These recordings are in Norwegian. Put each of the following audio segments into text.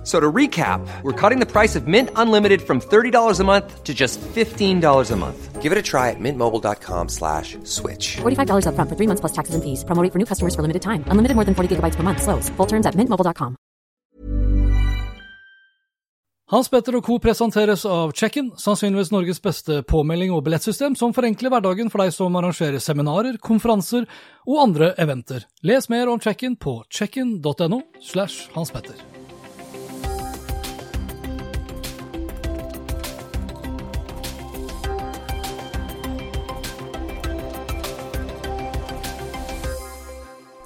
F- So to recap, we're cutting the price of Mint Unlimited from $30 a month to just $15 a month. Give it a try at mintmobile.com slash switch. $45 upfront for three months plus taxes and fees. Promo rate for new customers for limited time. Unlimited more than 40 gigabytes per month. Slows. Full terms at mintmobile.com. Hans Petter og co. presenteres av Check-in, sannsynligvis Norges beste påmelding og billettsystem som forenkler hverdagen for deg som arrangerer seminarer, konferanser og andre eventer. Les mer om Check-in på checkin.no slash Hans Petter.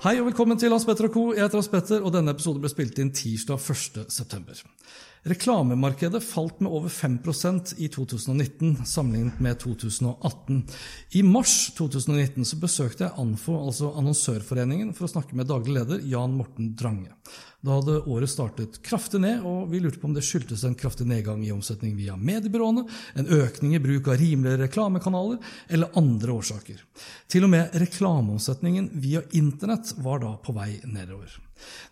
Hei og velkommen til Hans Petter og co. Jeg heter Hans Petter, og denne episoden ble spilt inn tirsdag 1.9. Reklamemarkedet falt med over 5% i 2019 sammenlignet med 2018. I mars 2019 så besøkte jeg ANFO, altså Annonsørforeningen, for å snakke med daglig leder Jan Morten Drange. Da hadde året startet kraftig ned, og vi lurte på om det skyldtes en kraftig nedgang i omsetning via mediebyråene, en økning i bruk av rimeligere reklamekanaler eller andre årsaker. Til og med reklameomsetningen via internett var da på vei nedover.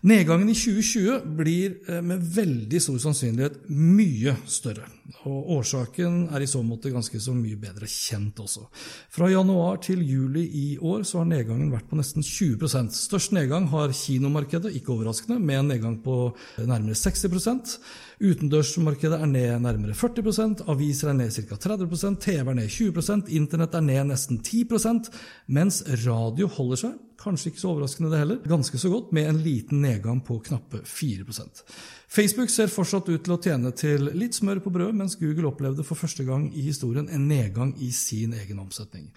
Nedgangen i 2020 blir eh, med veldig stor sannsynlighet mye større. Og årsaken er i så måte ganske så mye bedre kjent også. Fra januar til juli i år så har nedgangen vært på nesten 20% Størst nedgang har kinomarkedet, ikke overraskende, med en nedgang på nærmere 60% Utendørsmarkedet er ned nærmere 40 aviser er ned ca. 30% TV er ned 20% Internett er ned nesten 10% mens radio holder seg, kanskje ikke så overraskende det heller, ganske så godt, med en liten nedgang på knappe 4 Facebook ser fortsatt ut til å tjene til litt smør på brød, mens Google opplevde for første gang i historien en nedgang i sin egen omsetning.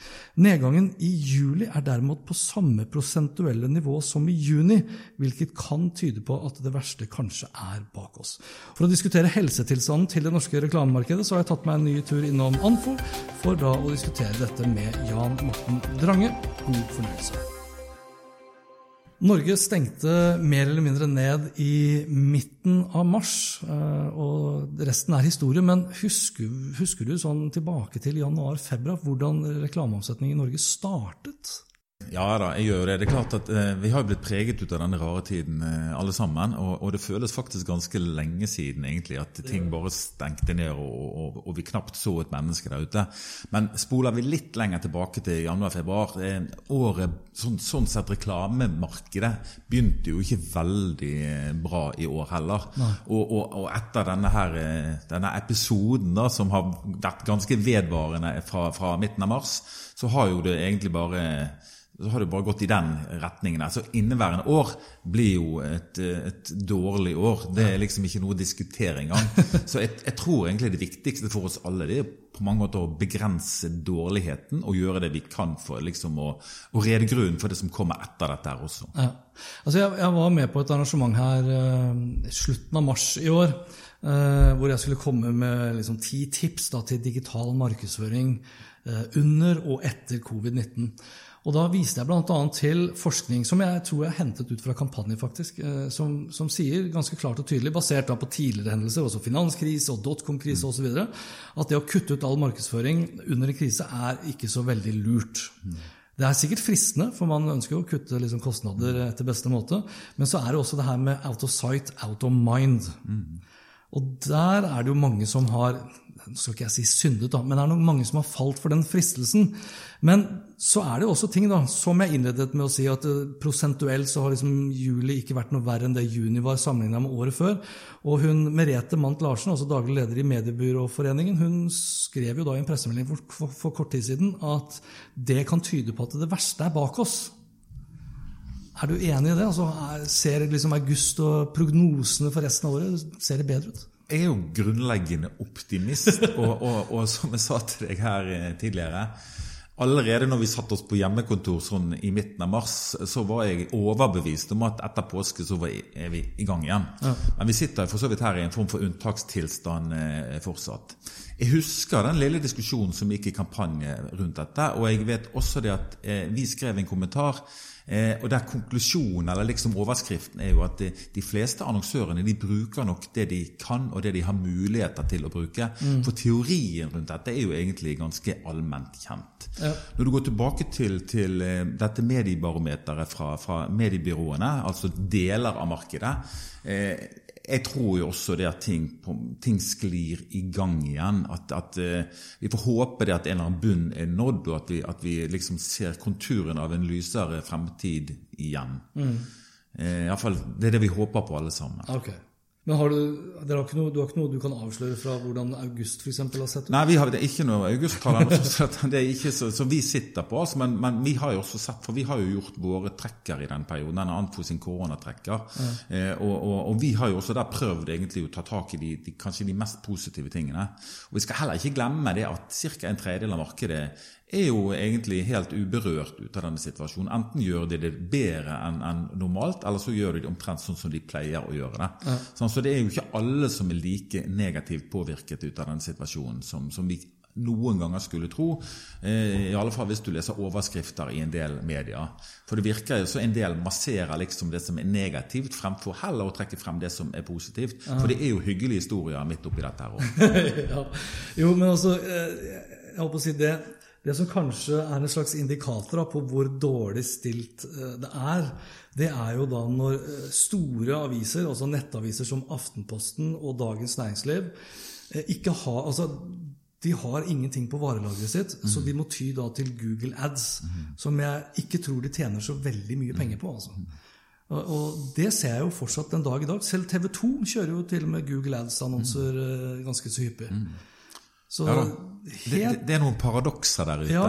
Nedgangen i juli er derimot på samme prosentuelle nivå som i juni, hvilket kan tyde på at det verste kanskje er bak oss. For å diskutere helsetilstanden til det norske reklamemarkedet, så har jeg tatt meg en ny tur innom Anfo, for da å diskutere dette med Jan Morten Drange. God fornøyelse. Norge stengte mer eller mindre ned i midten av mars, eh, og resten er historie. Men husker, husker du sånn tilbake til januar-februar hvordan reklameomsetningen i Norge startet? Ja da, jeg gjør det. Det er klart at eh, Vi har blitt preget ut av denne rare tiden eh, alle sammen. Og, og, det føles faktisk ganske lenge siden egentlig at ting bare stengte ned og, og, og vi knapt så et menneske der ute. Men spoler vi litt lenger tilbake til januar-februar eh, Året, sånn, sånn sett reklamemarkedet begynte jo ikke veldig eh, bra i år heller. Og, etter denne, her, eh, denne episoden da, som har vært ganske vedvarende fra, fra midten av mars, så har jo det egentlig bare så har det bare gått i den retningen. Altså Inneværende år blir jo et, et, dårlig år. Det er liksom ikke noe å diskutere engang. Så jeg, jeg, tror egentlig det viktigste for oss alle det er på mange måter å begrense dårligheten og gjøre det vi kan for liksom å, å rede grunnen for det som kommer etter dette her også. Ja. Altså jeg, jeg, var med på et arrangement her uh, slutten av mars i år. Uh, hvor jeg skulle komme med liksom, ti tips da, til digital markedsføring uh, under og etter covid-19. Og Da viste jeg bl.a. til forskning som jeg tror jeg hentet ut fra kampanjen faktisk, som, som, sier ganske klart og tydelig, basert på tidligere hendelser, også finanskrise og dotcom-krise osv., at det å kutte ut all markedsføring under en krise er ikke så veldig lurt. Det er sikkert fristende, for man ønsker jo å kutte liksom kostnader etter beste måte. Men så er det også det her med out of sight, out of mind. Mm. Og der er det jo mange som har nå skal ikke jeg si syndet, da, men det er nok mange som har falt for den fristelsen. Men så er det også ting, da, som jeg innledet med å si, at prosentuelt så har liksom juli ikke vært noe verre enn det juni var sammenligna med året før. Og hun, Merete Mandt Larsen, altså daglig leder i Mediebyråforeningen, hun skrev jo da i en pressemelding for, for, for kort tid siden at det kan tyde på at det verste er bak oss. Er du enig i det? Altså, ser liksom august og prognosene for resten av året ser det bedre ut? Jeg er jo grunnleggende optimist, og, og, og, som jeg sa til deg her tidligere Allerede når vi satte oss på hjemmekontor sånn i midten av mars, så var jeg overbevist om at etter påske så er vi i gang igjen. Ja. Men vi sitter for så vidt her i en form for unntakstilstand eh, fortsatt. Jeg husker den lille diskusjonen som gikk i kampanje rundt dette, og jeg vet også det at eh, vi skrev en kommentar Eh, og der konklusjonen, eller liksom overskriften, er jo at de, de, fleste annonsørene de bruker nok det de kan, og det de har muligheter til å bruke. Mm. For teorien rundt dette er jo egentlig ganske allment kjent. Ja. Når du går tilbake til, til eh, dette mediebarometeret fra, fra mediebyråene, altså deler av markedet jeg tror jo også det at ting, ting sklir i gang igjen. At, at uh, Vi får håpe det at en eller annen bunn er nådd, og at vi, at vi liksom ser konturen av en lysere fremtid igjen. Mm. Eh, i fall, det er det vi håper på, alle sammen. Okay. Men har du, har noe, du har ikke noe du kan avsløre fra hvordan august for eksempel, har sett ut? Nei, vi har det er ikke noe augusttall. det er ikke så, som vi sitter på. Altså, men, men, vi har jo også sett, for vi har jo gjort våre trekker i den perioden. Denne Anfo sin koronatrekker. Ja. Eh, og, og, og, vi har jo også der prøvd egentlig å ta tak i de, de, kanskje de mest positive tingene. Og Vi skal heller ikke glemme det at ca. en tredjedel av markedet er jo egentlig helt uberørt ut av denne situasjonen. Enten gjør de det bedre enn en normalt, eller så gjør de det omtrent sånn som de pleier å gjøre det. Ja. Sånn, så det er jo ikke alle som er like negativt påvirket ut av denne situasjonen som, som vi noen ganger skulle tro. Eh, I alle fall hvis du leser overskrifter i en del medier. For det virker jo så en del masserer liksom det som er negativt, fremfor heller å trekke frem det som er positivt. For det er jo hyggelige historier midt oppi dette her òg. ja. Jo, men altså, jeg jeg håper å si det det som kanskje er en slags indikator på hvor dårlig stilt eh, det er, det er jo da når eh, store aviser, altså nettaviser som Aftenposten og Dagens Næringsliv, eh, ikke har altså, de har ingenting på varelageret sitt, mm. så de må ty da til Google Ads, mm. som jeg ikke tror de tjener så veldig mye penger på. altså. Og, og det ser jeg jo fortsatt den dag i dag. Selv TV 2 kjører jo til og med Google Ads-annonser mm. ganske så hyppig. Mm. Så ja, det, det, er noen paradokser der ute. Ja.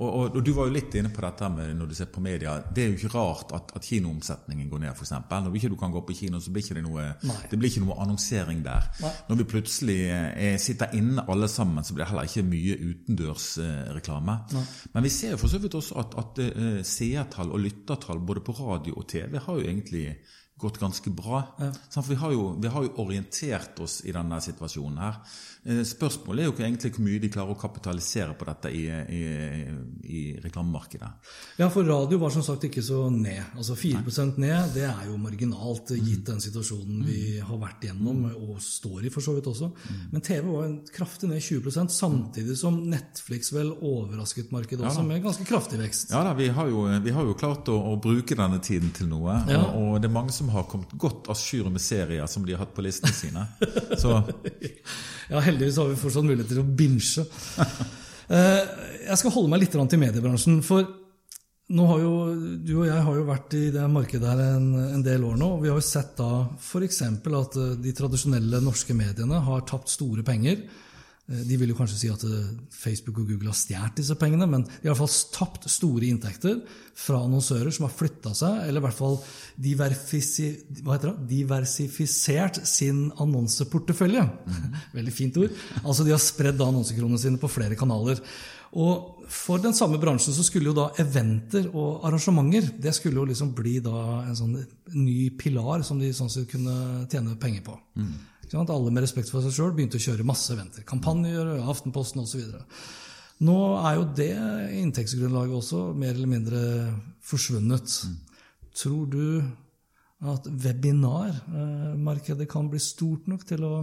Og, og, og, Du var jo litt inne på dette med når du ser på media. Det er jo ikke rart at, at kinoomsetningen går ned, f.eks. Når ikke du kan gå på kino, så blir ikke det noe, det blir ikke noe annonsering der. Nei. Når vi plutselig er, sitter inne alle sammen, så blir det heller ikke mye utendørsreklame. Eh, Men vi ser jo for så vidt også at, at uh, seertall og lyttertall både på radio og TV har jo egentlig gått ganske bra. Ja. For vi har, jo, vi har, jo, orientert oss i denne situasjonen her. Eh, spørsmålet er jo egentlig hvor mye de klarer å kapitalisere på dette i, i, i reklamemarkedet. Ja, for radio var som sagt ikke så ned. Altså 4 Nei. ned, det er jo marginalt gitt den situasjonen vi mm. har vært gjennom, og står i for så vidt også. Mm. Men TV var en kraftig ned 20% samtidig som Netflix vel overrasket markedet også, ja, med ganske kraftig vekst. Ja da, vi har jo, vi har jo klart å, å, bruke denne tiden til noe. Ja. Og, og det er mange som har kommet godt à jour med serier som de har hatt på listene sine. Så. ja, heldigvis har vi fortsatt mulighet til å binge. Eh, jeg skal holde meg litt til mediebransjen. For nå har jo, du og jeg har jo vært i det markedet her en, en del år nå. og Vi har jo sett da f.eks. at eh, de tradisjonelle norske mediene har tapt store penger de vil jo kanskje si at eh, Facebook og Google har stjålet disse pengene, men de har i hvert fall tapt store inntekter fra annonsører som har flytta seg, eller i hvert fall diversifisert sin annonseportefølje. Mm. Veldig fint ord. Altså de har spredd annonsekronene sine på flere kanaler. Og for den samme bransjen så skulle jo da eventer og arrangementer det skulle jo liksom bli da en sånn ny pilar som de sånn sett kunne tjene penger på. Mm. Alle med respekt for seg sjøl begynte å kjøre masse eventer. Kampanjer, Aftenposten osv. Nå er jo det inntektsgrunnlaget også mer eller mindre forsvunnet. Tror du at webinarmarkedet kan bli stort nok til å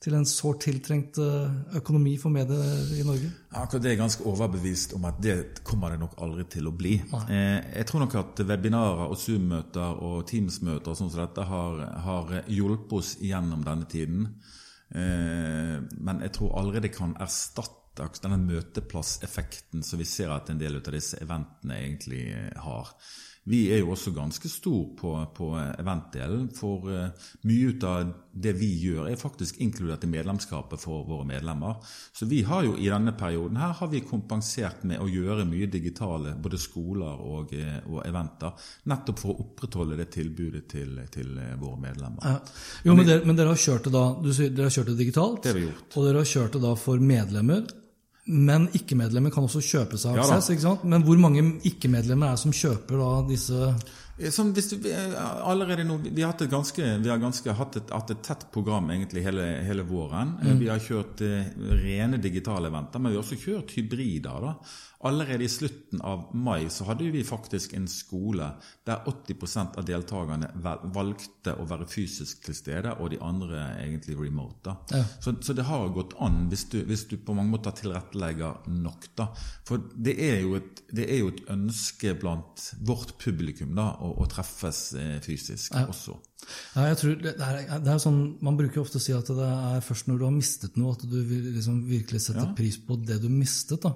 til en sårt tiltrengt eh, økonomi for medier i Norge? Akkurat det er ganske overbevist om at det kommer det nok aldri til å bli. Eh, jeg tror nok at webinarer og Zoom-møter og Teams-møter sånn som dette har, har, hjulpet oss gjennom denne tiden. Eh, men jeg tror aldri det kan erstatte denne møteplasseffekten som vi ser at en del av disse eventene egentlig har. Vi er jo også ganske stor på, på eventdelen, for uh, mye ut av det vi gjør, er faktisk inkludert i medlemskapet for våre medlemmer. Så vi har jo i denne perioden her har vi kompensert med å gjøre mye digitale både skoler og, uh, og eventer, nettopp for å opprettholde det tilbudet til, til våre medlemmer. Ja. Jo, men dere, men dere, har kjørt det da, du sier dere har kjørt det digitalt, det har vi gjort. og dere har kjørt det da for medlemmer. Men ikke-medlemmer kan også kjøpe seg aksess. Ja, ikke sant? Men hvor mange ikke-medlemmer er det som kjøper da disse Sånn, hvis du, vi, allerede nå, vi har, hatt et ganske, vi har ganske hatt et, hatt et tett program egentlig hele, hele våren. Vi har kjørt eh, rene digitale eventer, men vi har også kjørt hybrider. da. Allerede i slutten av mai så hadde vi faktisk en skole der 80% av deltakerne valgte å være fysisk til stede, og de andre egentlig remote. Ja. Så, så det har gått an hvis du, hvis du på mange måter tilrettelegger nok. da. For det er jo et, det er jo et ønske blant vårt publikum da, å, å treffes fysisk fysisk også. Ja, jeg tror det, det, er, det er sånn, Man bruker ofte å si at det er først når du har mistet noe, at du liksom virkelig setter Ja. pris på det du mistet. da.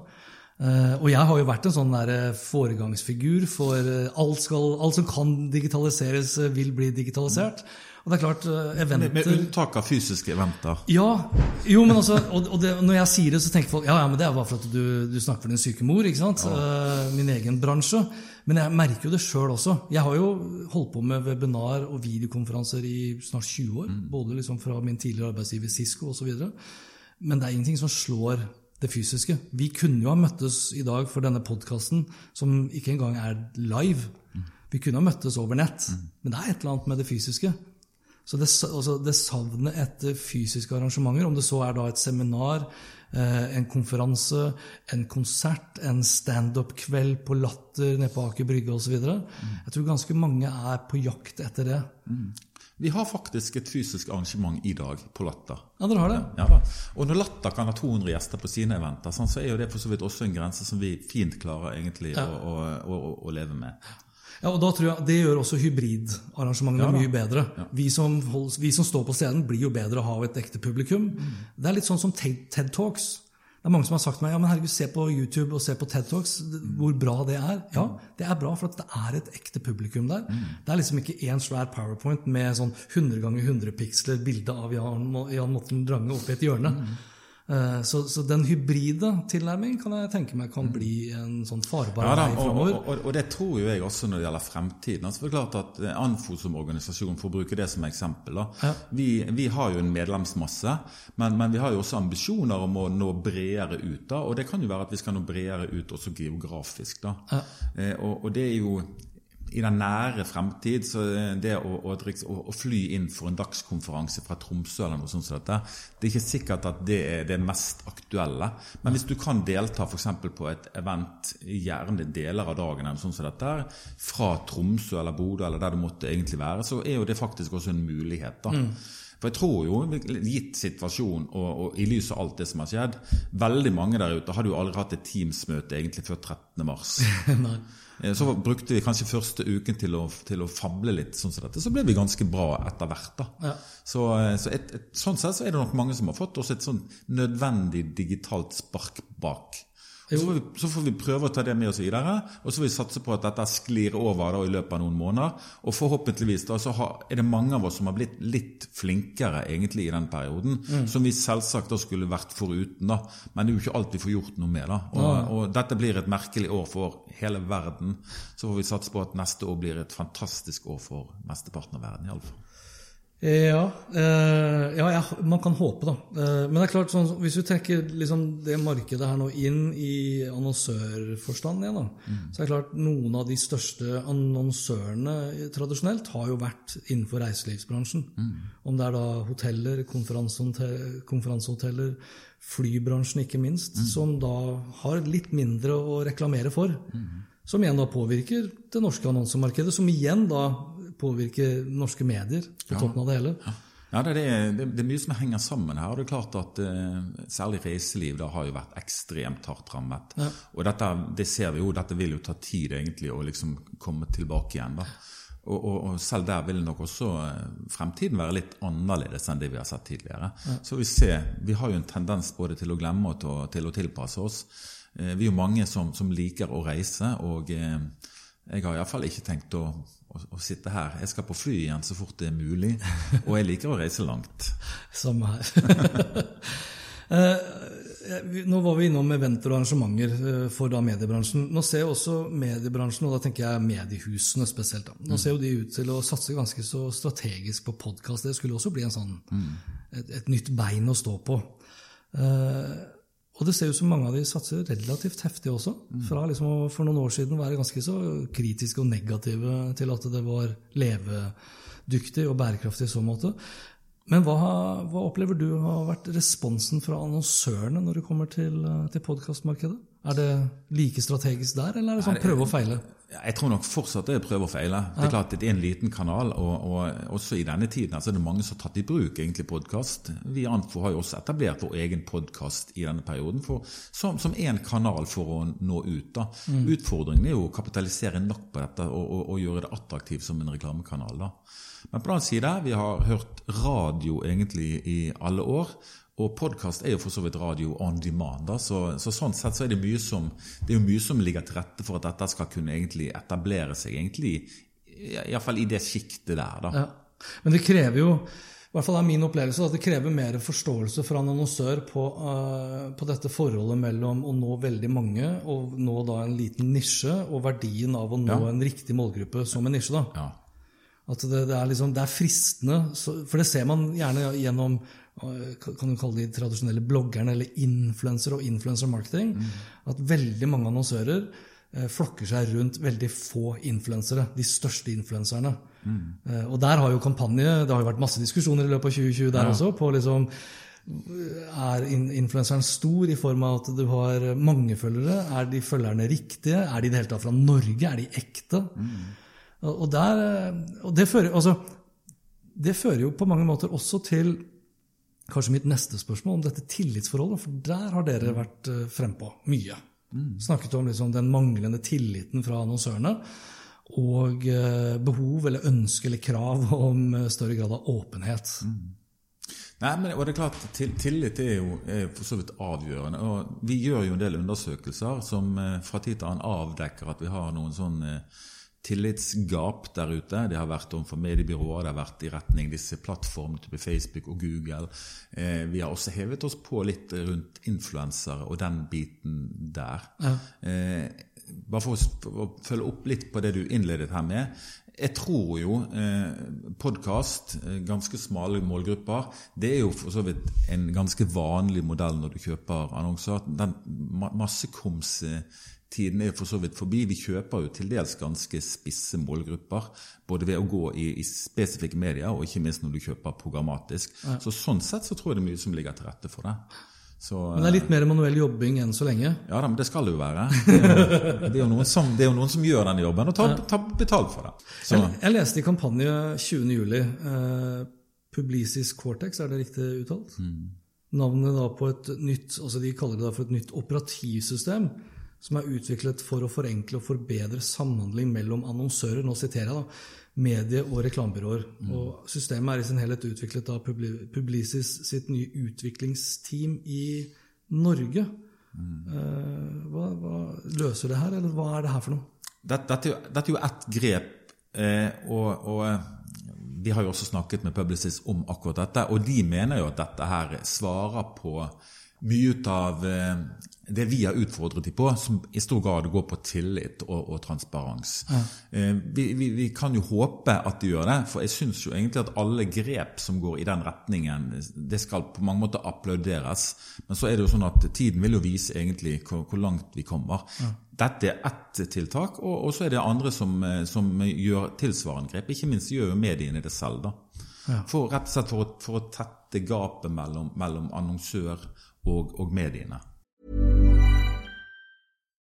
Uh, og jeg har jo vært en sånn der eh, foregangsfigur for uh, alt, skal, alt som kan digitaliseres, uh, vil bli digitalisert. Og det er klart, eventer... Med, eventer med unntak av fysiske eventer. Ja, jo, men altså, og, og det, når jeg sier det, så tenker folk ja, ja, men det er bare for at du, du snakker for din syke mor. ikke sant? Eh, min egen bransje. Men jeg merker jo det sjøl også. Jeg har jo holdt på med webinar og videokonferanser i snart 20 år. Både liksom fra min tidligere arbeidsgiver Cisco osv. Men det er ingenting som slår det fysiske. Vi kunne jo ha møttes i dag for denne podkasten, som ikke engang er live. Vi kunne ha møttes over nett. Men det er et eller annet med det fysiske. Så det, altså det savnet etter fysiske arrangementer, om det så er da et seminar, eh, en konferanse, en konsert, en standup-kveld på Latter nede på Aker Brygge osv. Jeg tror ganske mange er på jakt etter det. Vi har faktisk et fysisk arrangement i dag på Latter. Ja, dere har det? Ja. Og når Latter kan ha 200 gjester på sine eventer, sånn, så er jo det for så vidt også en grense som vi fint klarer egentlig å, å, å, å leve med. Ja, og da tror jeg Det gjør også hybridarrangementene Ja mye bedre. Vi, som hold, vi som står på scenen, blir jo bedre å ha et ekte publikum. Det er litt sånn som TED Talks. Det er Mange som har sagt til meg ja, men herregud, se på YouTube og se på TED Talks, hvor bra det er. Ja, det er bra, for at det er et ekte publikum der. Det er liksom ikke én svær powerpoint med sånn 100 ganger 100 piksler bilde av Jan, Jan Morten Drange oppi et hjørne. Eh, Så, så den hybride tilnærmingen kan jeg tenke meg kan bli en sånn farbar Ja, da, vei framover. og, og, og det tror jo jeg også når det gjelder fremtiden. Altså, for det er klart at eh, Anfo som organisasjon, for å bruke det som eksempel, da, Ja. vi, vi har jo en medlemsmasse, men, men vi har jo også ambisjoner om å nå bredere ut. da, Og det kan jo være at vi skal nå bredere ut også geografisk. da. Eh, og, og det er jo i den nære fremtid, så det å, å, å, fly inn for en dagskonferanse fra Tromsø eller noe sånt som dette, det er ikke sikkert at det er det mest aktuelle. Men hvis du kan delta f.eks. på et event gjerne deler av dagen eller sånn som dette, fra Tromsø eller Bodø eller der du måtte egentlig være, så er jo det faktisk også en mulighet. da. For jeg tror jo, gitt situasjonen og, og i lys av alt det som har skjedd Veldig mange der ute hadde jo aldri hatt et Teams-møte egentlig før 13. Eh, Så brukte vi kanskje første uken til å, til å fable litt, sånn som dette. Så ble vi ganske bra etter hvert. da. Ja. Så, eh, så et, et, sånn sett så er det nok mange som har fått også et sånn nødvendig digitalt spark bak. Så, får vi, så får vi prøve å ta det med oss videre, og så får vi satse på at dette sklir over da, i løpet av noen måneder. Og forhåpentligvis da, så har, er det mange av oss som har blitt litt flinkere egentlig i den perioden, som vi selvsagt da skulle vært foruten. da. Men det er jo ikke alt vi får gjort noe med. da. Og, og dette blir et merkelig år for hele verden. Så får vi satse på at neste år blir et fantastisk år for mesteparten av verden. I alle fall. Ja, eh, ja jeg, man kan håpe, da. Eh, men det er klart, sånn, hvis vi trekker liksom, det markedet her nå inn i annonsørforstand igjen, da, så er det klart noen av de største annonsørene tradisjonelt har jo vært innenfor reiselivsbransjen. Om det er da hoteller, konferansehoteller, flybransjen ikke minst, som da har litt mindre å reklamere for. Som igjen da påvirker det norske annonsemarkedet, som igjen da påvirker norske medier på toppen av det hele. Ja, det er, det, det er mye som henger sammen her. og det er klart at eh, Særlig reiseliv da har jo vært ekstremt hardt rammet. Og dette, det ser vi jo, dette vil jo ta tid egentlig å liksom komme tilbake igjen. da. Og, og, og selv der vil nok også eh, fremtiden være litt annerledes enn det vi har sett tidligere. Så vi ser, vi har jo en tendens både til å glemme og til, til å tilpasse oss. Eh, Vi er jo mange som, som liker å reise, og eh, jeg har iallfall ikke tenkt å, å, å sitte her. Jeg skal på fly igjen så fort det er mulig, og jeg liker å reise langt. Samme her. Eh, Nå var vi innom eventer og arrangementer eh, for da mediebransjen. Nå ser jo også mediebransjen, og da tenker jeg mediehusene spesielt, da. nå ser jo de ut til å satse ganske så strategisk på podkast. Det skulle også bli en sånn, et, et nytt bein å stå på. Eh, Og det ser ut som mange av de satser relativt heftig også. Fra liksom å for noen år siden være ganske så kritiske og negative til at det var levedyktig og bærekraftig i så måte. Men hva, hva opplever du har vært responsen fra annonsørene når det kommer til, til podkastmarkedet? Er det like strategisk der, eller er det sånn prøve og feile? Jeg tror nok fortsatt det er prøve og feile. Det er klart det er en liten kanal, og, og også i denne tiden altså, er det mange som har tatt i bruk egentlig podkast. Vi Anfo har jo også etablert vår egen podkast i denne perioden for, som, som en kanal for å nå ut. da. Mm. Utfordringen er jo å kapitalisere nok på dette og, og, og gjøre det attraktivt som en reklamekanal. da. Men på den annen side, vi har hørt radio egentlig i alle år. Og podkast er jo for så vidt radio on demand. Så, så, sånn sett så er det mye som det mye som ligger til rette for at dette skal kunne etablere seg, egentlig, iallfall i det sjiktet der. Ja. Men det krever jo i hvert fall er min opplevelse at det krever mer forståelse fra en annonsør på, uh, på, dette forholdet mellom å nå veldig mange og nå da en liten nisje, og verdien av å nå ja. en riktig målgruppe som en nisje. da. Ja. At det, det, er liksom, det, er fristende, for det ser man gjerne gjennom kan du kalle de tradisjonelle bloggerne eller influensere og influencer marketing. Mm. At veldig mange annonsører eh, flokker seg rundt veldig få influensere. De største influenserne. Mm. Eh, og der har jo kampanje Det har jo vært masse diskusjoner i løpet av 2020 der ja. også. på liksom er influenseren stor i form av at du har mange følgere? Er de følgerne riktige? Er de i det hele tatt fra Norge? Er de ekte? Mm. Og, der, og det, fører, altså, det fører jo på mange måter også til kanskje mitt neste spørsmål, om dette tillitsforholdet. For der har dere vært uh, frempå mye. Mm. Snakket om liksom, den manglende tilliten fra annonsørene. Og uh, behov eller ønske eller krav om større grad av åpenhet. Mm. Nei, men og det er klart, Tillit er jo er for så vidt avgjørende. og Vi gjør jo en del undersøkelser som fra tid til annen avdekker at vi har noen sånn tillitsgap der ute. Det har vært overfor mediebyråer, det har vært i retning disse plattformene type Facebook og Google. Eh, vi har også hevet oss på litt rundt influensere og den biten der. Ja. Eh, bare for å, følge opp litt på det du innledet her med. Jeg tror jo eh, podkast, eh, ganske smale målgrupper, det er jo for så vidt en ganske vanlig modell når du kjøper annonser. Den massekomstiden er jo for så vidt forbi. Vi kjøper jo til dels ganske spisse målgrupper. Både ved å gå i, i spesifikke medier, og ikke minst når du kjøper programmatisk. Så Sånn sett så tror jeg det er mye som ligger til rette for det. Så, men det er litt mer manuell jobbing enn så lenge? Ja, da, men det skal det jo være. Det er jo, noen, som, det jo noen, som, gjør denne jobben, og tar, tar betalt for det. Jeg, jeg, leste i kampanje 20.07. Eh, Publicis Cortex, er det riktig uttalt? Mm. Navnet da på et nytt, altså De kaller det da for et nytt operativsystem som er utviklet for å forenkle og forbedre samhandling mellom annonsører. Nå siterer jeg da, medie- og reklamebyråer. Mm. Og systemet er i sin helhet utviklet av Publicis sitt nye utviklingsteam i Norge. Mm. Hva, hva, løser det her, eller hva er det her for noe? Dette, dette, er jo ett grep. Eh, og, og eh, vi har jo også snakket med Publicis om akkurat dette, og de mener jo at dette her svarer på mye av eh, det vi har utfordret dem på, som i stor grad går på tillit og, og transparens. Ja. Eh, vi, vi, vi, kan jo håpe at de gjør det, for jeg syns jo egentlig at alle grep som går i den retningen, det skal på mange måter applauderes. Men så er det jo sånn at tiden vil jo vise egentlig hvor, hvor langt vi kommer. Ja. Dette er ett tiltak, og, og, så er det andre som, eh, som, gjør tilsvarende grep. Ikke minst gjør jo mediene det selv. da. Ja. For, rett og slett for å, for å tette gapet mellom, mellom annonsør og, og mediene.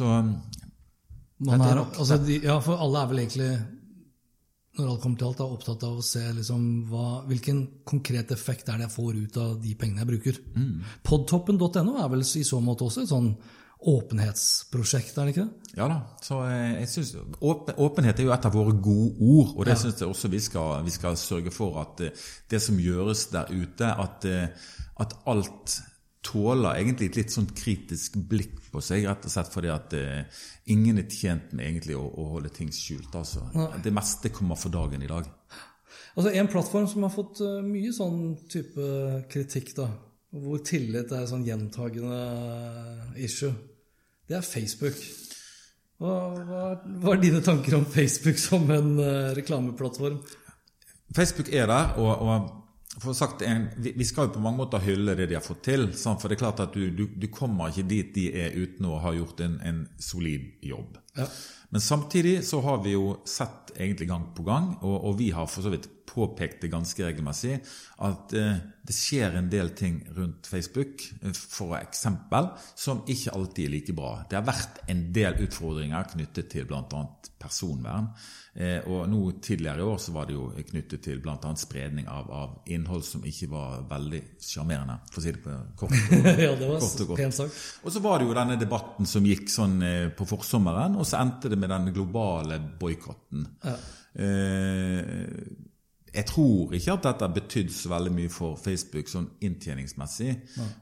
Så um, Man er er, altså, de, ja, for alle er vel egentlig, når alt kommer til alt, er opptatt av å se liksom, hva, hvilken konkret effekt er det jeg får ut av de pengene jeg bruker. Mm. Podtoppen.no er vel i så måte også et sånn åpenhetsprosjekt, er det ikke det? Ja da. så eh, jeg synes, åpen, Åpenhet er jo et av våre gode ord, og det Ja. syns jeg også vi skal, vi skal sørge for at eh, det som gjøres der ute, at, eh, at alt tåler egentlig et litt sånn kritisk blikk på seg, rett og slett fordi at eh, ingen er tjent med egentlig å, å holde ting skjult. altså. Det meste kommer for dagen i dag. Altså En plattform som har fått eh, mye sånn type kritikk, da, hvor tillit er sånn gjentagende issue, det er Facebook. Hva, hva, hva er dine tanker om Facebook som en uh, reklameplattform? Facebook er der, og, og sagt, en, vi, vi skal jo på mange måter hylle det de har fått til. For det er klart at du, du, du kommer ikke dit de er uten å ha gjort en, en solid jobb. Ja. Men samtidig så har vi jo sett egentlig gang på gang, og, og vi har for så vidt påpekt det ganske regelmessig, at eh, det skjer en del ting rundt Facebook, eh, for eksempel, som ikke alltid er like bra. Det har vært en del utfordringer knyttet til bl.a. personvern. Eh, og nå tidligere i år så var det jo knyttet til bl.a. spredning av, av innhold som ikke var veldig sjarmerende, for å si det på kort. og, ja, det var Kort og godt. pent. Og så var det jo denne debatten som gikk sånn eh, på forsommeren, og så endte det med den globale boikotten. Eh, jeg tror ikke at dette har betydd så veldig mye for Facebook sånn inntjeningsmessig.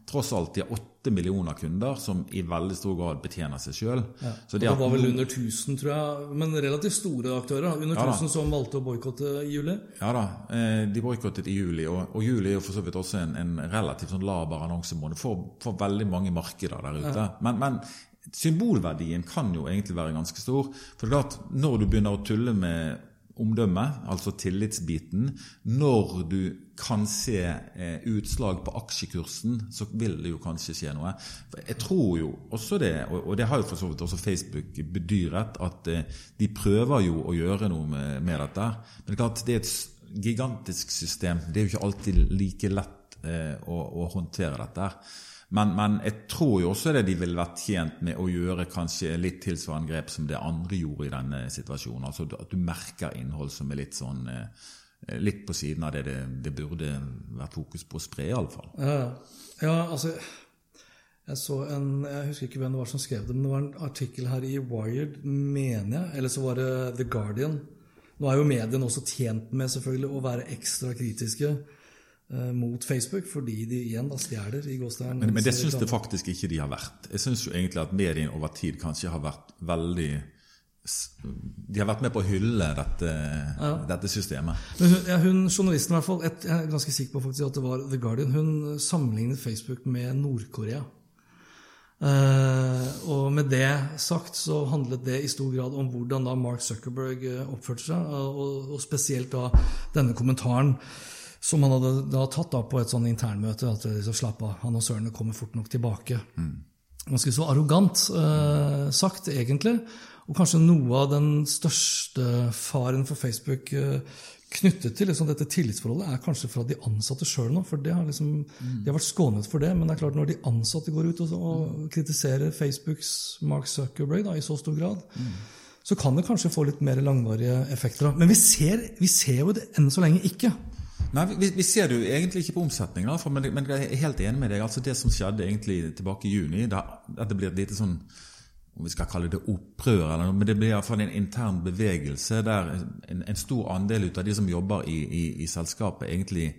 Tross alt de har åtte millioner kunder som i veldig stor grad betjener seg sjøl. Ja. De det var vel under 1000, tror jeg, men relativt store aktører. Under Ja 1000 som valgte å boikotte i juli. Ja da, eh, de boikottet i juli, og, og juli er jo for så vidt også en, en relativt sånn laber annonsemåned for, for veldig mange markeder der ute. Men, men symbolverdien kan jo egentlig være ganske stor. For det er klart, når du begynner å tulle med omdømme, altså tillitsbiten, når du kan se eh, utslag på aksjekursen, så vil det jo kanskje skje noe. For jeg tror jo også det, og, og det har jo for så vidt også Facebook bedyret, at eh, de prøver jo å gjøre noe med, med dette. Men det er klart, det er et gigantisk system. Det er jo ikke alltid like lett eh, å, å håndtere dette. her. Men, men jeg tror jo også det de ville vært tjent med å gjøre kanskje litt tilsvarende grep som det andre gjorde i denne situasjonen. Altså at du merker innhold som er litt sånn eh, litt på siden av det det, det burde vært fokus på å spre, iallfall. Ja, ja altså jeg så en, jeg husker ikke hvem det var som skrev det, men det var en artikkel her i Wired, mener jeg, eller så var det The Guardian. Nå er jo mediene også tjent med selvfølgelig å være ekstra kritiske mot Facebook, fordi de igjen da stjeler i gåstegn. Men, men det syns jeg faktisk ikke de har vært. Jeg syns jo egentlig at mediene over tid kanskje har vært veldig De har vært med på å hylle dette, dette systemet. Men hun, ja, hun, journalisten i hvert fall, et, jeg er ganske sikker på faktisk at det var The Guardian, hun sammenlignet Facebook med Nord-Korea. Eh, og med det sagt så handlet det i stor grad om hvordan da Mark Zuckerberg eh, oppførte seg, og, og spesielt da denne kommentaren som han hadde da tatt da på et sånn internmøte, at liksom slapp av, han og Sørene kommer fort nok tilbake. Ganske så arrogant eh, sagt, egentlig. Og kanskje noe av den største faren for Facebook eh, knyttet til liksom, dette tillitsforholdet, er kanskje fra de ansatte sjøl nå. For det har liksom, de har vært skånet for det. Men det er klart når de ansatte går ut og, og kritiserer Facebooks Mark Zuckerberg da, i så stor grad, så kan det kanskje få litt mer langvarige effekter. Men vi ser, vi ser jo det enn så lenge ikke. Nei, vi, vi ser det jo egentlig ikke på omsetning, da, men, men jeg er helt enig med deg. altså Det som skjedde egentlig tilbake i juni, da, at det blir et lite sånn om vi skal kalle det opprør, eller noe, men det blir iallfall en intern bevegelse der en, en stor andel av de som jobber i, i, i selskapet, egentlig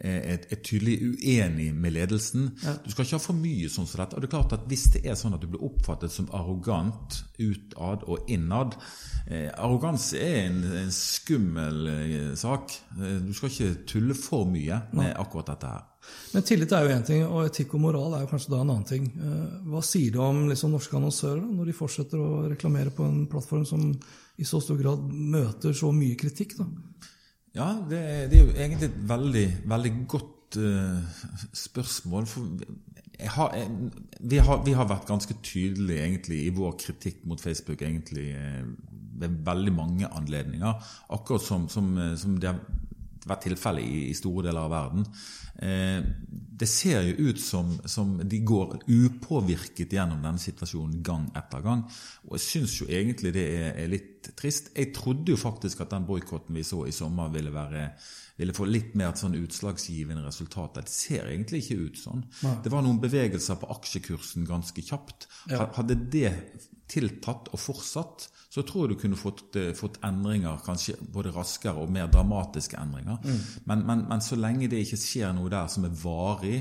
er, er tydelig uenig med ledelsen. Du skal ikke ha for mye sånn som dette. Og det er klart at Hvis det er sånn at du blir oppfattet som arrogant utad og innad eh, Arroganse er en, en skummel eh, sak. Eh, du skal ikke tulle for mye med akkurat dette her. Men tillit er jo én ting, og etikk og moral er jo kanskje da en annen ting. Eh, Hva sier det om liksom, norske annonsører da, når de fortsetter å reklamere på en plattform som i så stor grad møter så mye kritikk? da? Ja, det, det er jo egentlig et veldig, veldig godt uh, spørsmål. For jeg har, jeg, vi, har, vi har vært ganske tydelige egentlig i vår kritikk mot Facebook egentlig eh, ved veldig mange anledninger. Akkurat som, som, som det har vært tilfellet i, i, store deler av verden. Eh, det ser jo ut som, som, de går upåvirket gjennom denne situasjonen gang etter gang. Og jeg syns jo egentlig det er, er, litt trist. Jeg trodde jo faktisk at den boikotten vi så i sommer, ville, være, ville få litt mer sånn utslagsgivende resultater. Det ser egentlig ikke ut sånn. Nei. Det var noen bevegelser på aksjekursen ganske kjapt. Ja. Hadde det tiltatt og fortsatt, så tror jeg du kunne fått, eh, fått endringer, kanskje både raskere og mer dramatiske endringer. Mm. Men, men, men, så lenge det ikke skjer noe der som er varig,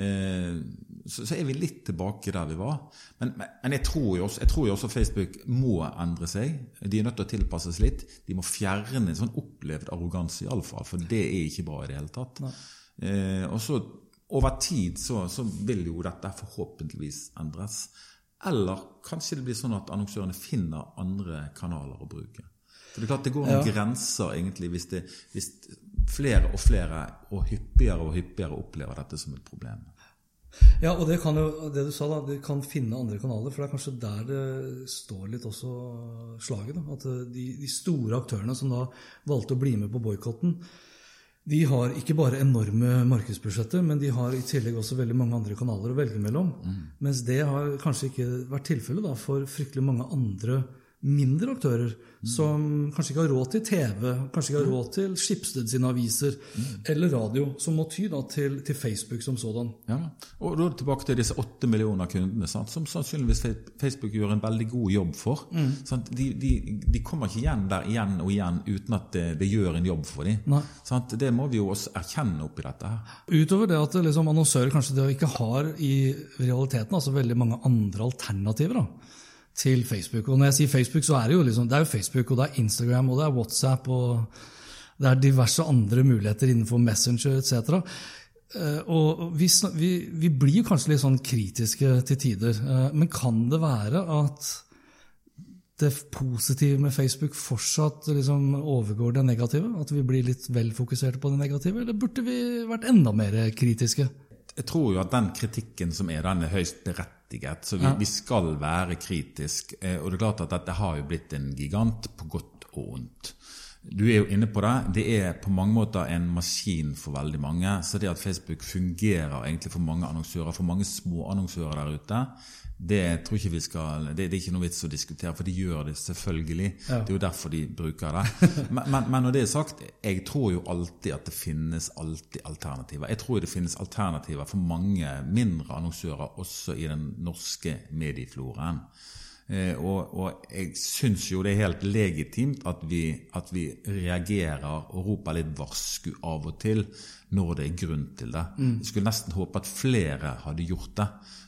eh, så, så, er vi litt tilbake der vi var. Men, men jeg, tror også, jeg, tror jo også, Facebook må endre seg. De er nødt til å tilpasses litt. De må fjerne en sånn opplevd arroganse, iallfall, for det er ikke bra i det hele tatt. Eh, og så over tid så, så vil jo dette forhåpentligvis endres. Eller kanskje det blir sånn at annonsørene finner andre kanaler å bruke. For Det er klart det går noen ja. grenser egentlig hvis, det, hvis, flere og flere og hyppigere og hyppigere opplever dette som et problem. Ja, og det kan jo, det du sa da, de kan finne andre kanaler. For det er kanskje der det står litt også slaget. da, At de, de store aktørene som da valgte å bli med på boikotten, de har ikke bare enorme markedsbudsjetter, men de har i tillegg også veldig mange andre kanaler å velge mellom. Mm. Mens det har kanskje ikke vært tilfellet for fryktelig mange andre mindre aktører mm. som kanskje ikke har råd til TV, kanskje ikke har råd til Skipsted sine aviser mm. eller radio, som må ty da til, til Facebook som sådan. Ja, og da er det tilbake til disse åtte millioner kundene, sant, som sannsynligvis Facebook gjør en veldig god jobb for. Mm. De, de, de, kommer ikke igjen der igjen og igjen uten at det, det gjør en jobb for dem. Det må vi jo også erkjenne oppi dette her. Utover det at liksom, annonsører kanskje ikke har i realiteten altså veldig mange andre alternativer. da til Facebook. Og når jeg sier Facebook, så er det jo liksom, det er jo Facebook, og det er Instagram, og det er WhatsApp, og det er diverse andre muligheter innenfor Messenger etc. Eh, og vi, vi, vi blir kanskje litt sånn kritiske til tider. Eh, men kan det være at det positive med Facebook fortsatt liksom overgår det negative? At vi blir litt vel fokuserte på det negative, eller burde vi vært enda mer kritiske? Jeg tror jo at den kritikken som er, den er høyst berettiget. Så vi, vi skal være kritiske. Eh, og det er klart at dette har jo blitt en gigant på godt og ondt. Du er jo inne på det. Det er på mange måter en maskin for veldig mange. Så det at Facebook fungerer egentlig for mange annonsører, for mange små annonsører der ute, det tror ikke vi skal, det, det, er ikke noe vits å diskutere, for de gjør det selvfølgelig. Ja. Det er jo derfor de bruker det. Men, men, men, når det er sagt, jeg tror jo alltid at det finnes alltid alternativer. Jeg tror det finnes alternativer for mange mindre annonsører også i den norske mediefloraen. Eh, og, og, jeg syns jo det er helt legitimt at vi, at vi, reagerer og roper litt varsku av og til når det er grunn til det. Mm. Jeg skulle nesten håpe at flere hadde gjort det.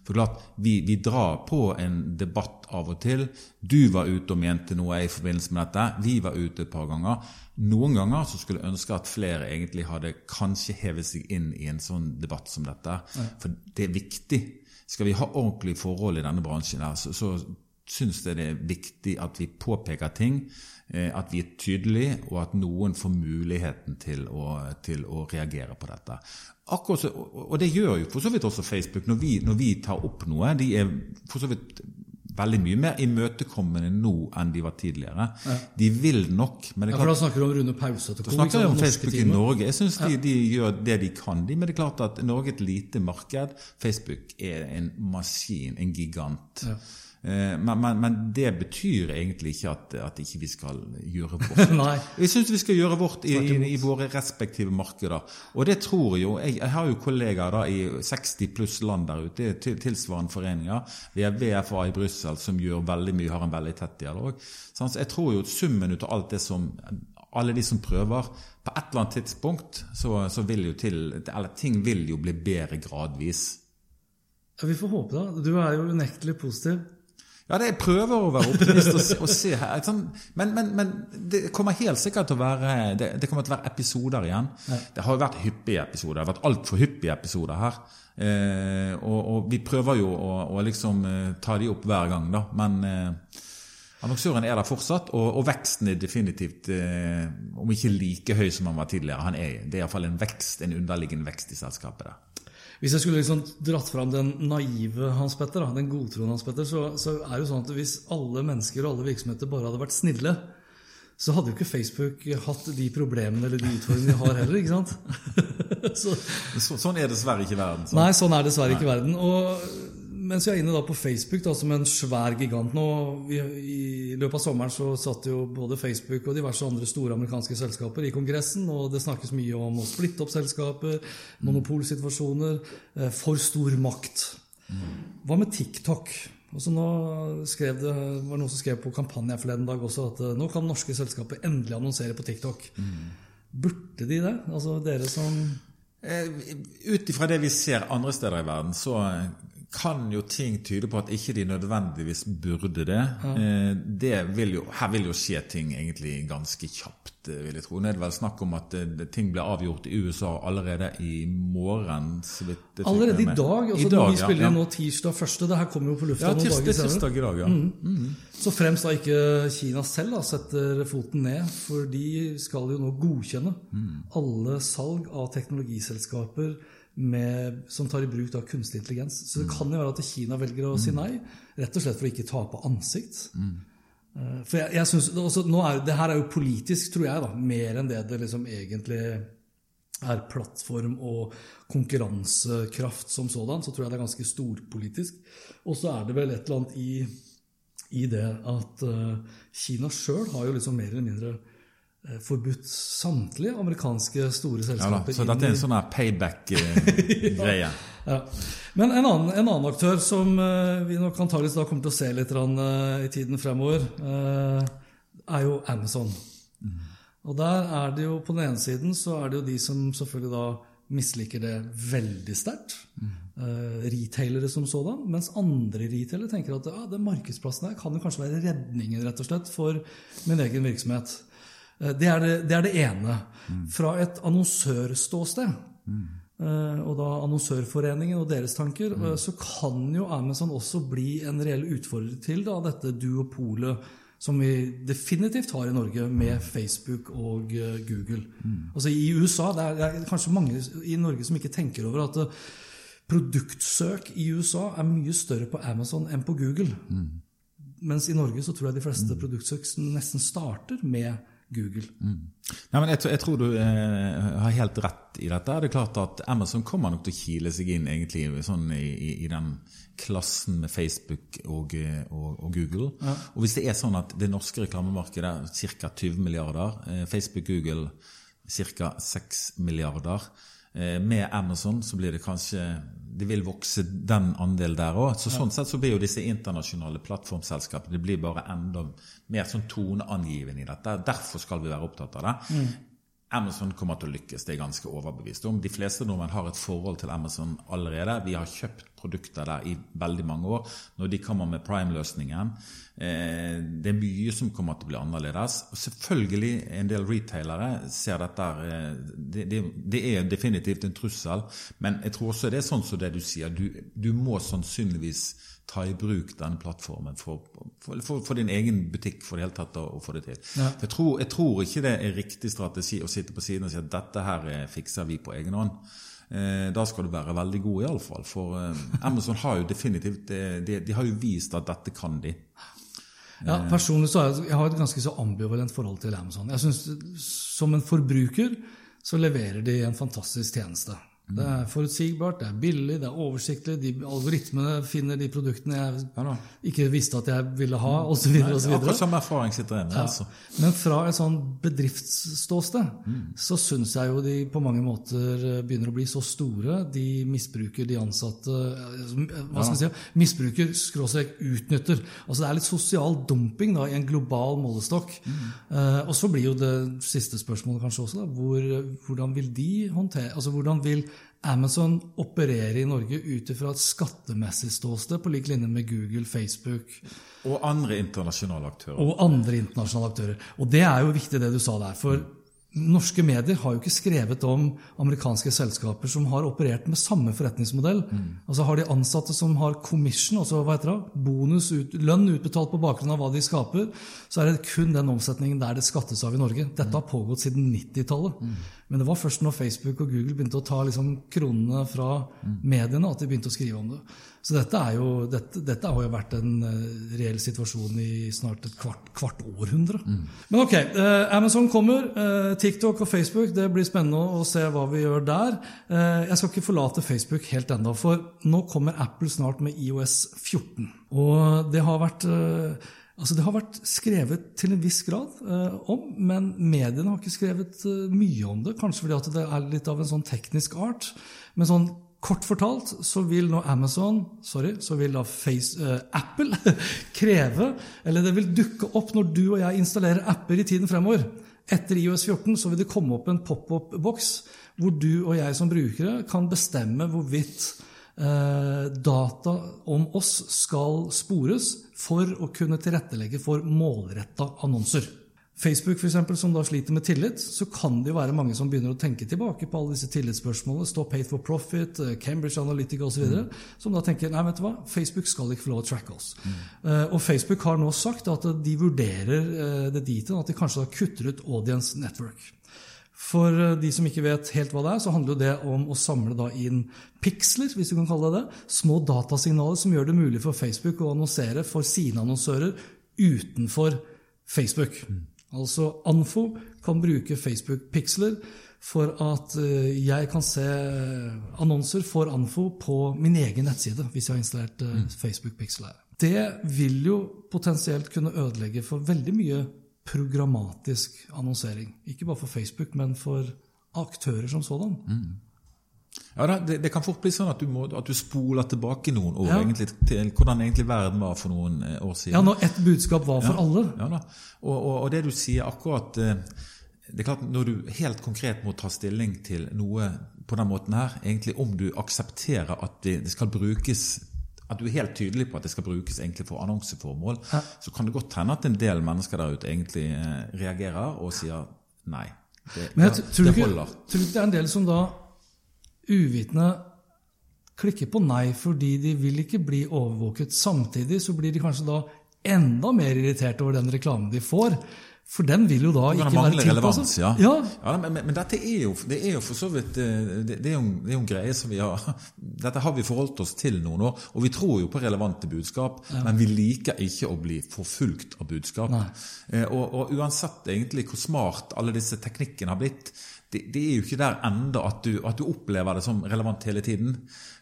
For klart, vi, vi, drar på en debatt av og til. Du var ute og mente noe i forbindelse med dette. Vi var ute et par ganger. Noen ganger så skulle jeg ønske at flere egentlig hadde kanskje hevet seg inn i en sånn debatt som dette. Ja. For det er viktig. Skal vi ha ordentlige forhold i denne bransjen, her, så, så syns jeg det er viktig at vi påpeker ting, at vi er tydelige, og at noen får muligheten til å, til å reagere på dette. Akkurat, og det gjør jo for så vidt også Facebook. Når vi, når vi tar opp noe, de er for så vidt veldig mye mer imøtekommende nå enn de var tidligere. Ja. De vil nok men ja, For da snakker du om Rune Pause? Da snakker vi om Facebook i Norge. Jeg syns de, de, gjør det de kan, de. Men det er klart at Norge er et lite marked. Facebook er en maskin, en gigant. Ja. Eh, men, men, men, det betyr egentlig ikke at, at ikke vi skal gjøre vårt. Vi syns vi skal gjøre vårt i, i, i, våre respektive markeder. Og det tror jo Jeg, jeg har jo kollegaer da i 60 pluss land der ute, tilsvarende foreninger. Vi har VFA i Brussel som gjør veldig mye, har en veldig tett dialog. Så jeg tror jo summen ut av alt det som alle de som prøver, på et eller annet tidspunkt så, så vil jo til Eller ting vil jo bli bedre gradvis. Ja, Vi får håpe det. Du er jo unektelig positiv. Ja, det, jeg prøver å være optimist og, og se her. Sånn, men, men, men, det kommer helt sikkert til å være det, det kommer til å være episoder igjen. Ja. Det har jo vært hyppige episoder. Det har vært altfor hyppige episoder her. Eh, og, og, vi prøver jo å, å liksom eh, ta de opp hver gang, da. Men eh, annonsøren er der fortsatt, og, og veksten er definitivt, eh, om ikke like høy som han var tidligere, han er, det er iallfall en vekst, en underliggende vekst i selskapet der. Hvis jeg skulle liksom dratt fram den naive Hans Petter, da, den godtroende Hans Petter, så, så er det jo sånn at hvis alle mennesker og alle virksomheter bare hadde vært snille, så hadde jo ikke Facebook hatt de problemene eller de utfordringene de har heller. ikke sant? så, så, sånn er dessverre ikke verden. Så. Nei, sånn er dessverre ikke verden. Og mens vi er inne da på Facebook da, som en svær gigant nå vi, I løpet av sommeren så satt jo både Facebook og diverse andre store amerikanske selskaper i Kongressen, og det snakkes mye om å splitte opp selskaper, monopolsituasjoner, eh, for stor makt. Hva med TikTok? Altså nå skrev det, var noen som skrev på kampanje forleden dag også at eh, nå kan norske selskaper endelig annonsere på TikTok. Burde de det? Altså dere som eh, Ut ifra det vi ser andre steder i verden, så kan jo ting tyde på at ikke de nødvendigvis burde det. Eh, det vil jo, her vil jo skje ting egentlig ganske kjapt, eh, vil jeg tro. Nå er det vel snakk om at eh, ting blir avgjort i USA allerede i morgen. allerede i dag? Altså, I dag, vi spiller ja. nå tirsdag første. Det her kommer jo på lufta ja, noen dager senere. Tirsdag i dag, ja. Mm. Mm. Så fremst da ikke Kina selv da, setter foten ned, for de skal jo nå godkjenne mm. alle salg av teknologiselskaper med, som tar i bruk da, kunstig intelligens. Så det kan jo være at Kina velger å si nei, rett og slett for å ikke tape ansikt. Mm. For jeg, jeg synes, også, er, Det her er jo politisk, tror jeg, da, mer enn det det liksom egentlig er plattform og konkurransekraft som sådan. Så tror jeg det er ganske storpolitisk. Og så er det vel et eller annet i, i det at uh, Kina sjøl har jo liksom mer eller mindre Eh, forbudt samtlige amerikanske store selskaper. Ja, så dette er en sånn payback-greie? ja, ja. Men en annen, en annen, aktør som uh, vi nok antakeligvis da kommer til å se litt i tiden fremover, er jo Amazon. Mm. Og der er det jo på den ene siden så er det jo de som selvfølgelig da misliker det veldig sterkt. Mm. retailere som sådan. Mens andre retailere tenker at ja, den markedsplassen her kan jo kanskje være redningen rett og slett for min egen virksomhet. Eh, det er det, det, er det ene. Fra et annonsørståsted, mm. og da Annonsørforeningen og deres tanker, mm. så kan jo Amazon også bli en reell utfordrer til da, dette duopolet som vi definitivt har i Norge med Facebook og Google. Mm. Altså I USA det er, det er, kanskje mange i Norge som ikke tenker over at produktsøk i USA er mye større på Amazon enn på Google. Mm. Mens i Norge så tror jeg de fleste mm. produktsøk nesten starter med Google. Mm. Nei, men jeg, jeg, tror du eh, har helt rett i dette. Det er klart at Amazon kommer nok til å kile seg inn egentlig sånn i, i, i den klassen med Facebook og, og, og Google. Ja. Og hvis det er sånn at det norske reklamemarkedet er ca. 20 milliarder, eh, Facebook Google ca. 6 milliarder, eh, med Amazon så blir det kanskje det vil vokse den andelen der òg. Så sånn sett så blir jo disse internasjonale plattformselskapene det blir bare enda mer sånn toneangivende i dette. Derfor skal vi være opptatt av det. Mm. Amazon kommer til å lykkes, det er jeg ganske overbevist om. De fleste nordmenn har et forhold til Amazon allerede. Vi har kjøpt produkter der i veldig mange år. Når de kommer med prime-løsningen eh, Det er mye som kommer til å bli annerledes. Og selvfølgelig, en del retailere ser dette eh, det, det, det, er definitivt en trussel, men jeg tror også det er sånn som det du sier. Du, du må sannsynligvis ta i bruk denne plattformen for, for, for, for, din egen butikk for det hele tatt å få det til. Ja. Jeg, tror, jeg, tror, ikke det er riktig strategi å sitte på siden og si at dette her fikser vi på egen hånd. Eh, da skal du være veldig god, iallfall. For eh, Amazon har jo definitivt de, de, har jo vist at dette kan de. Ja, Personlig så har jeg, jeg har et ganske så ambivalent forhold til Amazon. Jeg synes Som en forbruker så leverer de en fantastisk tjeneste. Det er forutsigbart, det er billig, det er oversiktlig. De algoritmene finner de produktene jeg ikke visste at jeg ville ha, osv. Akkurat samme erfaring sitter jeg med. Ja. Altså. Men fra et sånn bedriftsståsted mm. så syns jeg jo de på mange måter begynner å bli så store. De misbruker de ansatte Hva skal vi si? Misbruker, skråstrek, utnytter. Altså Det er litt sosial dumping da, i en global målestokk. Mm. Uh, og så blir jo det siste spørsmålet kanskje også da, hvor, hvordan vil de håndtere altså hvordan vil Amazon opererer i Norge ut fra et skattemessig ståsted, på lik linje med Google, Facebook Og andre internasjonale aktører. Og andre internasjonale aktører. Og det er jo viktig, det du sa der. For norske medier har jo ikke skrevet om amerikanske selskaper som har operert med samme forretningsmodell. Altså Har de ansatte som har commission, altså hva heter det, bonus, ut, lønn utbetalt på bakgrunn av hva de skaper, så er det kun den omsetningen der det skattes av i Norge. Dette har pågått siden 90-tallet. Men det var først når Facebook og Google begynte å ta liksom kronene fra mediene, at de begynte å skrive om det. Så dette, er jo, dette, dette har jo vært en uh, reell situasjon i snart et kvart, kvart århundre. Men ok, eh, Amazon kommer. Eh, TikTok og Facebook, det blir spennende å se hva vi gjør der. jeg skal ikke forlate Facebook helt ennå, for nå kommer Apple snart med IOS 14. Og det har vært Altså Det har vært skrevet til en viss grad eh, om, men mediene har ikke skrevet eh, mye om det. Kanskje fordi at det er litt av en sånn teknisk art. Men sånn kort fortalt så vil nå Amazon, sorry, så vil da Face, eh, Apple kreve Eller det vil dukke opp når du og jeg installerer apper i tiden fremover. Etter IOS 14 så vil det komme opp en pop-up-boks hvor du og jeg som brukere kan bestemme hvorvidt data om oss skal spores for å kunne tilrettelegge for målretta annonser. Facebook, for eksempel, som da sliter med tillit, så kan det jo være mange som begynner å tenke tilbake på alle disse tillitsspørsmålene, Stop Hate for Profit, eh, Cambridge Analytica osv., mm. som da tenker nei, vet du hva, Facebook skal ikke få lov å tracke oss. Mm. Uh, og Facebook har nå sagt at de vurderer uh, det dit at de kanskje da kutter ut Audience Network. For eh, de som ikke vet helt hva det er, så handler det om å samle inn piksler, hvis du kan kalle det det. Små datasignaler som gjør det mulig for Facebook å annonsere for sine annonsører utenfor Facebook. Altså Anfo kan bruke Facebook-piksler for at eh, jeg kan se annonser for Anfo på min egen nettside, hvis jeg har installert eh, mm. Facebook-piksel her. Det vil jo potensielt kunne ødelegge for veldig mye programmatisk annonsering. Ikke bare for Facebook, men for aktører som sådan. Mm. Ja, det, det, kan fort bli sånn at du, må, at du spoler tilbake noen år ja. egentlig, til hvordan egentlig verden var for noen eh, år siden. Ja, når ett budskap var for ja, alle. Ja. Og, og, og, det du sier akkurat eh, det er klart Når du helt konkret må ta stilling til noe på den måten her, egentlig om du aksepterer at det, det skal brukes at du er helt tydelig på at det skal brukes egentlig for annonseformål, ja. så kan det godt hende at en del mennesker der ute egentlig eh, reagerer og sier nei. Det, Men jeg tror, det holder. Tror du ikke det er en del som da uvitende klikker på nei fordi de vil ikke bli overvåket. Samtidig så blir de kanskje da enda mer irritert over den reklamen de får. For den vil jo da ikke være tilpasset. Ja. ja. ja men, men, dette er jo, det er jo for så vidt eh, det, det, er jo, det, er jo, en greie som vi har Dette har vi forholdt oss til noen år, og vi tror jo på relevante budskap, ja. men vi liker ikke å bli forfulgt av budskap. Eh, og, og, uansett egentlig hvor smart alle disse teknikkene har blitt, det, det, er jo ikke der enda at at du, opplever det som relevant hele tiden.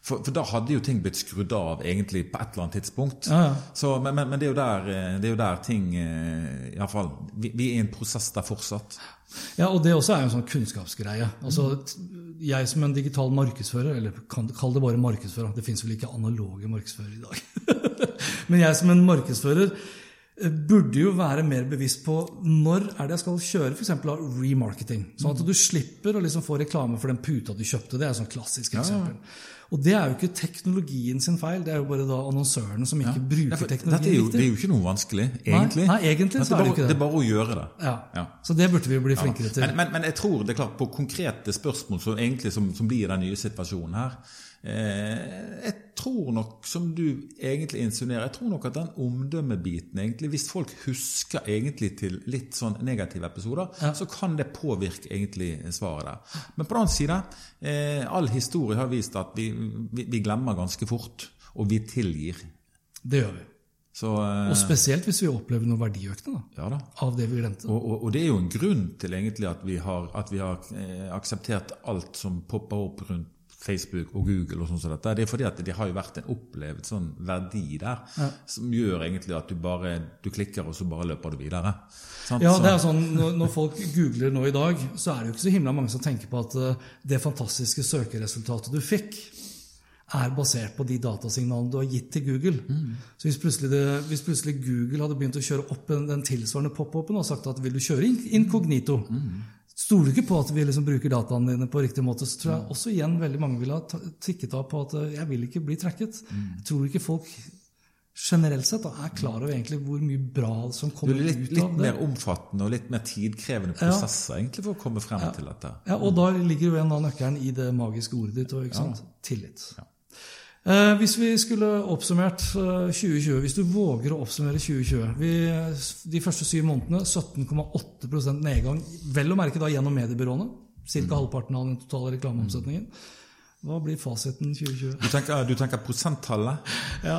For, for, da hadde jo ting blitt skrudd av egentlig på et eller annet tidspunkt. Ja, ja. Så, men, men, men det, er der, eh, det, er jo der, ting eh, Iallfall vi, vi er i en prosess der fortsatt. Ja, og det også er jo en sånn kunnskapsgreie. Altså, Jeg som en digital markedsfører, eller kall det bare markedsfører, det fins vel ikke analoge markedsførere i dag. men jeg som en markedsfører Eh, burde jo være mer bevisst på når er det jeg skal kjøre f.eks. remarketing. Sånn at du slipper å liksom få reklame for den puta du kjøpte. Det er et sånn klassisk eksempel. Ja. Og det er jo ikke teknologien sin feil, det er jo bare da annonsørene som ikke ja. bruker ja, teknologien dette er jo, Det er jo ikke noe vanskelig, egentlig. Nei, nei egentlig så er det, ikke det. Det er bare å gjøre det. Ja. ja. Så det burde vi jo bli flinkere til. Men, men, men, jeg tror det er klart, på konkrete spørsmål som, egentlig, som, som blir den nye situasjonen her, jeg tror nok, som du egentlig insinuerer, jeg tror nok at den omdømmebiten egentlig, Hvis folk husker egentlig til litt sånn negative episoder, ja. så kan det påvirke egentlig svaret der. Men på den annen side, eh, all historie har vist at vi, vi, vi, glemmer ganske fort, og vi tilgir. Det gjør vi. Så, eh, og spesielt hvis vi opplever noe verdiøkende ja av det vi glemte. Og, og, og, det er jo en grunn til egentlig at vi har, at vi har eh, akseptert alt som popper opp rundt Facebook og Google og sånn som dette, det er fordi at det har jo vært en opplevd sånn verdi der ja. som gjør egentlig at du bare du klikker, og så bare løper du videre. Sant? Ja, det er sånn, Når folk googler nå i dag, så er det jo ikke så himla mange som tenker på at eh, det fantastiske søkeresultatet du fikk, er basert på de datasignalene du har gitt til Google. Mm. Så hvis plutselig, det, hvis plutselig, Google hadde begynt å kjøre opp den tilsvarende pop-upen og sagt at vil du kjøre inkognito, mm stoler du ikke på at vi liksom bruker dataene dine på riktig måte, så tror jeg også igjen veldig mange ville ha tikket av på at eh, jeg vil ikke bli tracket. Jeg tror ikke folk generelt sett da, er klar over egentlig hvor mye bra som kommer er litt, ut litt av det. mer omfattende og litt mer tidkrevende prosesser egentlig for å komme frem til dette. Ja, Og da ligger jo en av nøkkelen i det magiske ordet ditt ikke sant? Tillit. Eh, hvis vi skulle oppsummert eh, 2020, hvis du våger å oppsummere 2020 vi, De første syv månedene 17,8 nedgang, vel å merke da gjennom mediebyråene. Ca. Mm. halvparten av den totale reklameomsetningen. Hva blir fasiten 2020? Du tenker, du tenker prosenttallet? Ja.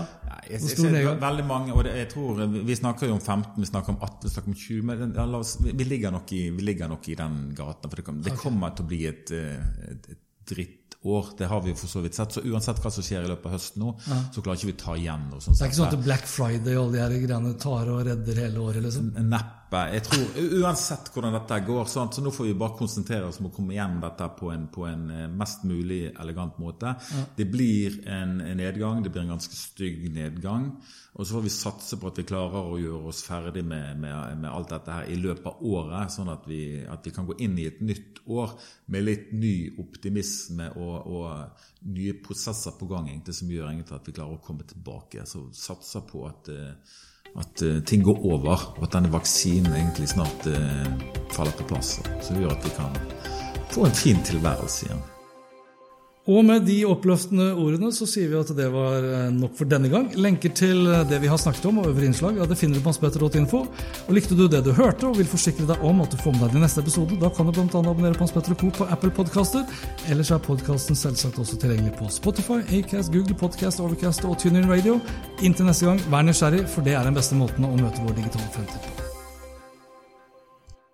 Jeg, jeg, jeg, nedgang? veldig mange, og det, jeg tror Vi snakker jo om 15, vi snakker om 18, vi snakker om 20 men ja, oss, vi, ligger nok i, vi ligger nok i den gata. For det, det kommer til å bli et, eh, et, et drittår. Det har vi jo for så vidt sett. Så uansett hva som skjer i løpet av høsten nå, så klarer ikke vi ta igjen noe sånt. Det er ikke sånn at Black Friday og alle de her greiene tar og redder hele året, liksom? Neppe. Jeg tror, Uansett hvordan dette går, sant, så nå får vi bare konsentrere oss om å komme gjennom dette på en, på en eh, mest mulig elegant måte. Det blir en, en nedgang, det blir en ganske stygg nedgang. Og så får vi satse på at vi klarer å gjøre oss ferdig med, med, med alt dette her i løpet av året, sånn at vi, at vi kan gå inn i et nytt år med litt ny optimisme og, og nye prosesser på gang egentlig, som gjør egentlig at vi klarer å komme tilbake. Så satser på at eh, at eh, ting går over, og at denne vaksinen egentlig snart eh, faller på plass. Som gjør at vi kan få en fin tilværelse igjen. Og med de oppløftende ordene så sier vi at det var eh, nok for denne gang. Lenker til eh, det vi har snakket om og øvrige innslag ja, det finner du på hanspetter.info. Og likte du det du hørte og vil forsikre deg om at du får med deg de neste episode, da kan du bl.a. abonnere på Hans Petter Co. på Apple Podcaster. Ellers er podkasten selvsagt også tilgjengelig på Spotify, Acast, Google Podcast, Overcast og TuneIn Radio. Inntil neste gang, vær nysgjerrig, for det er den beste måten å møte vår digitale fremtid på.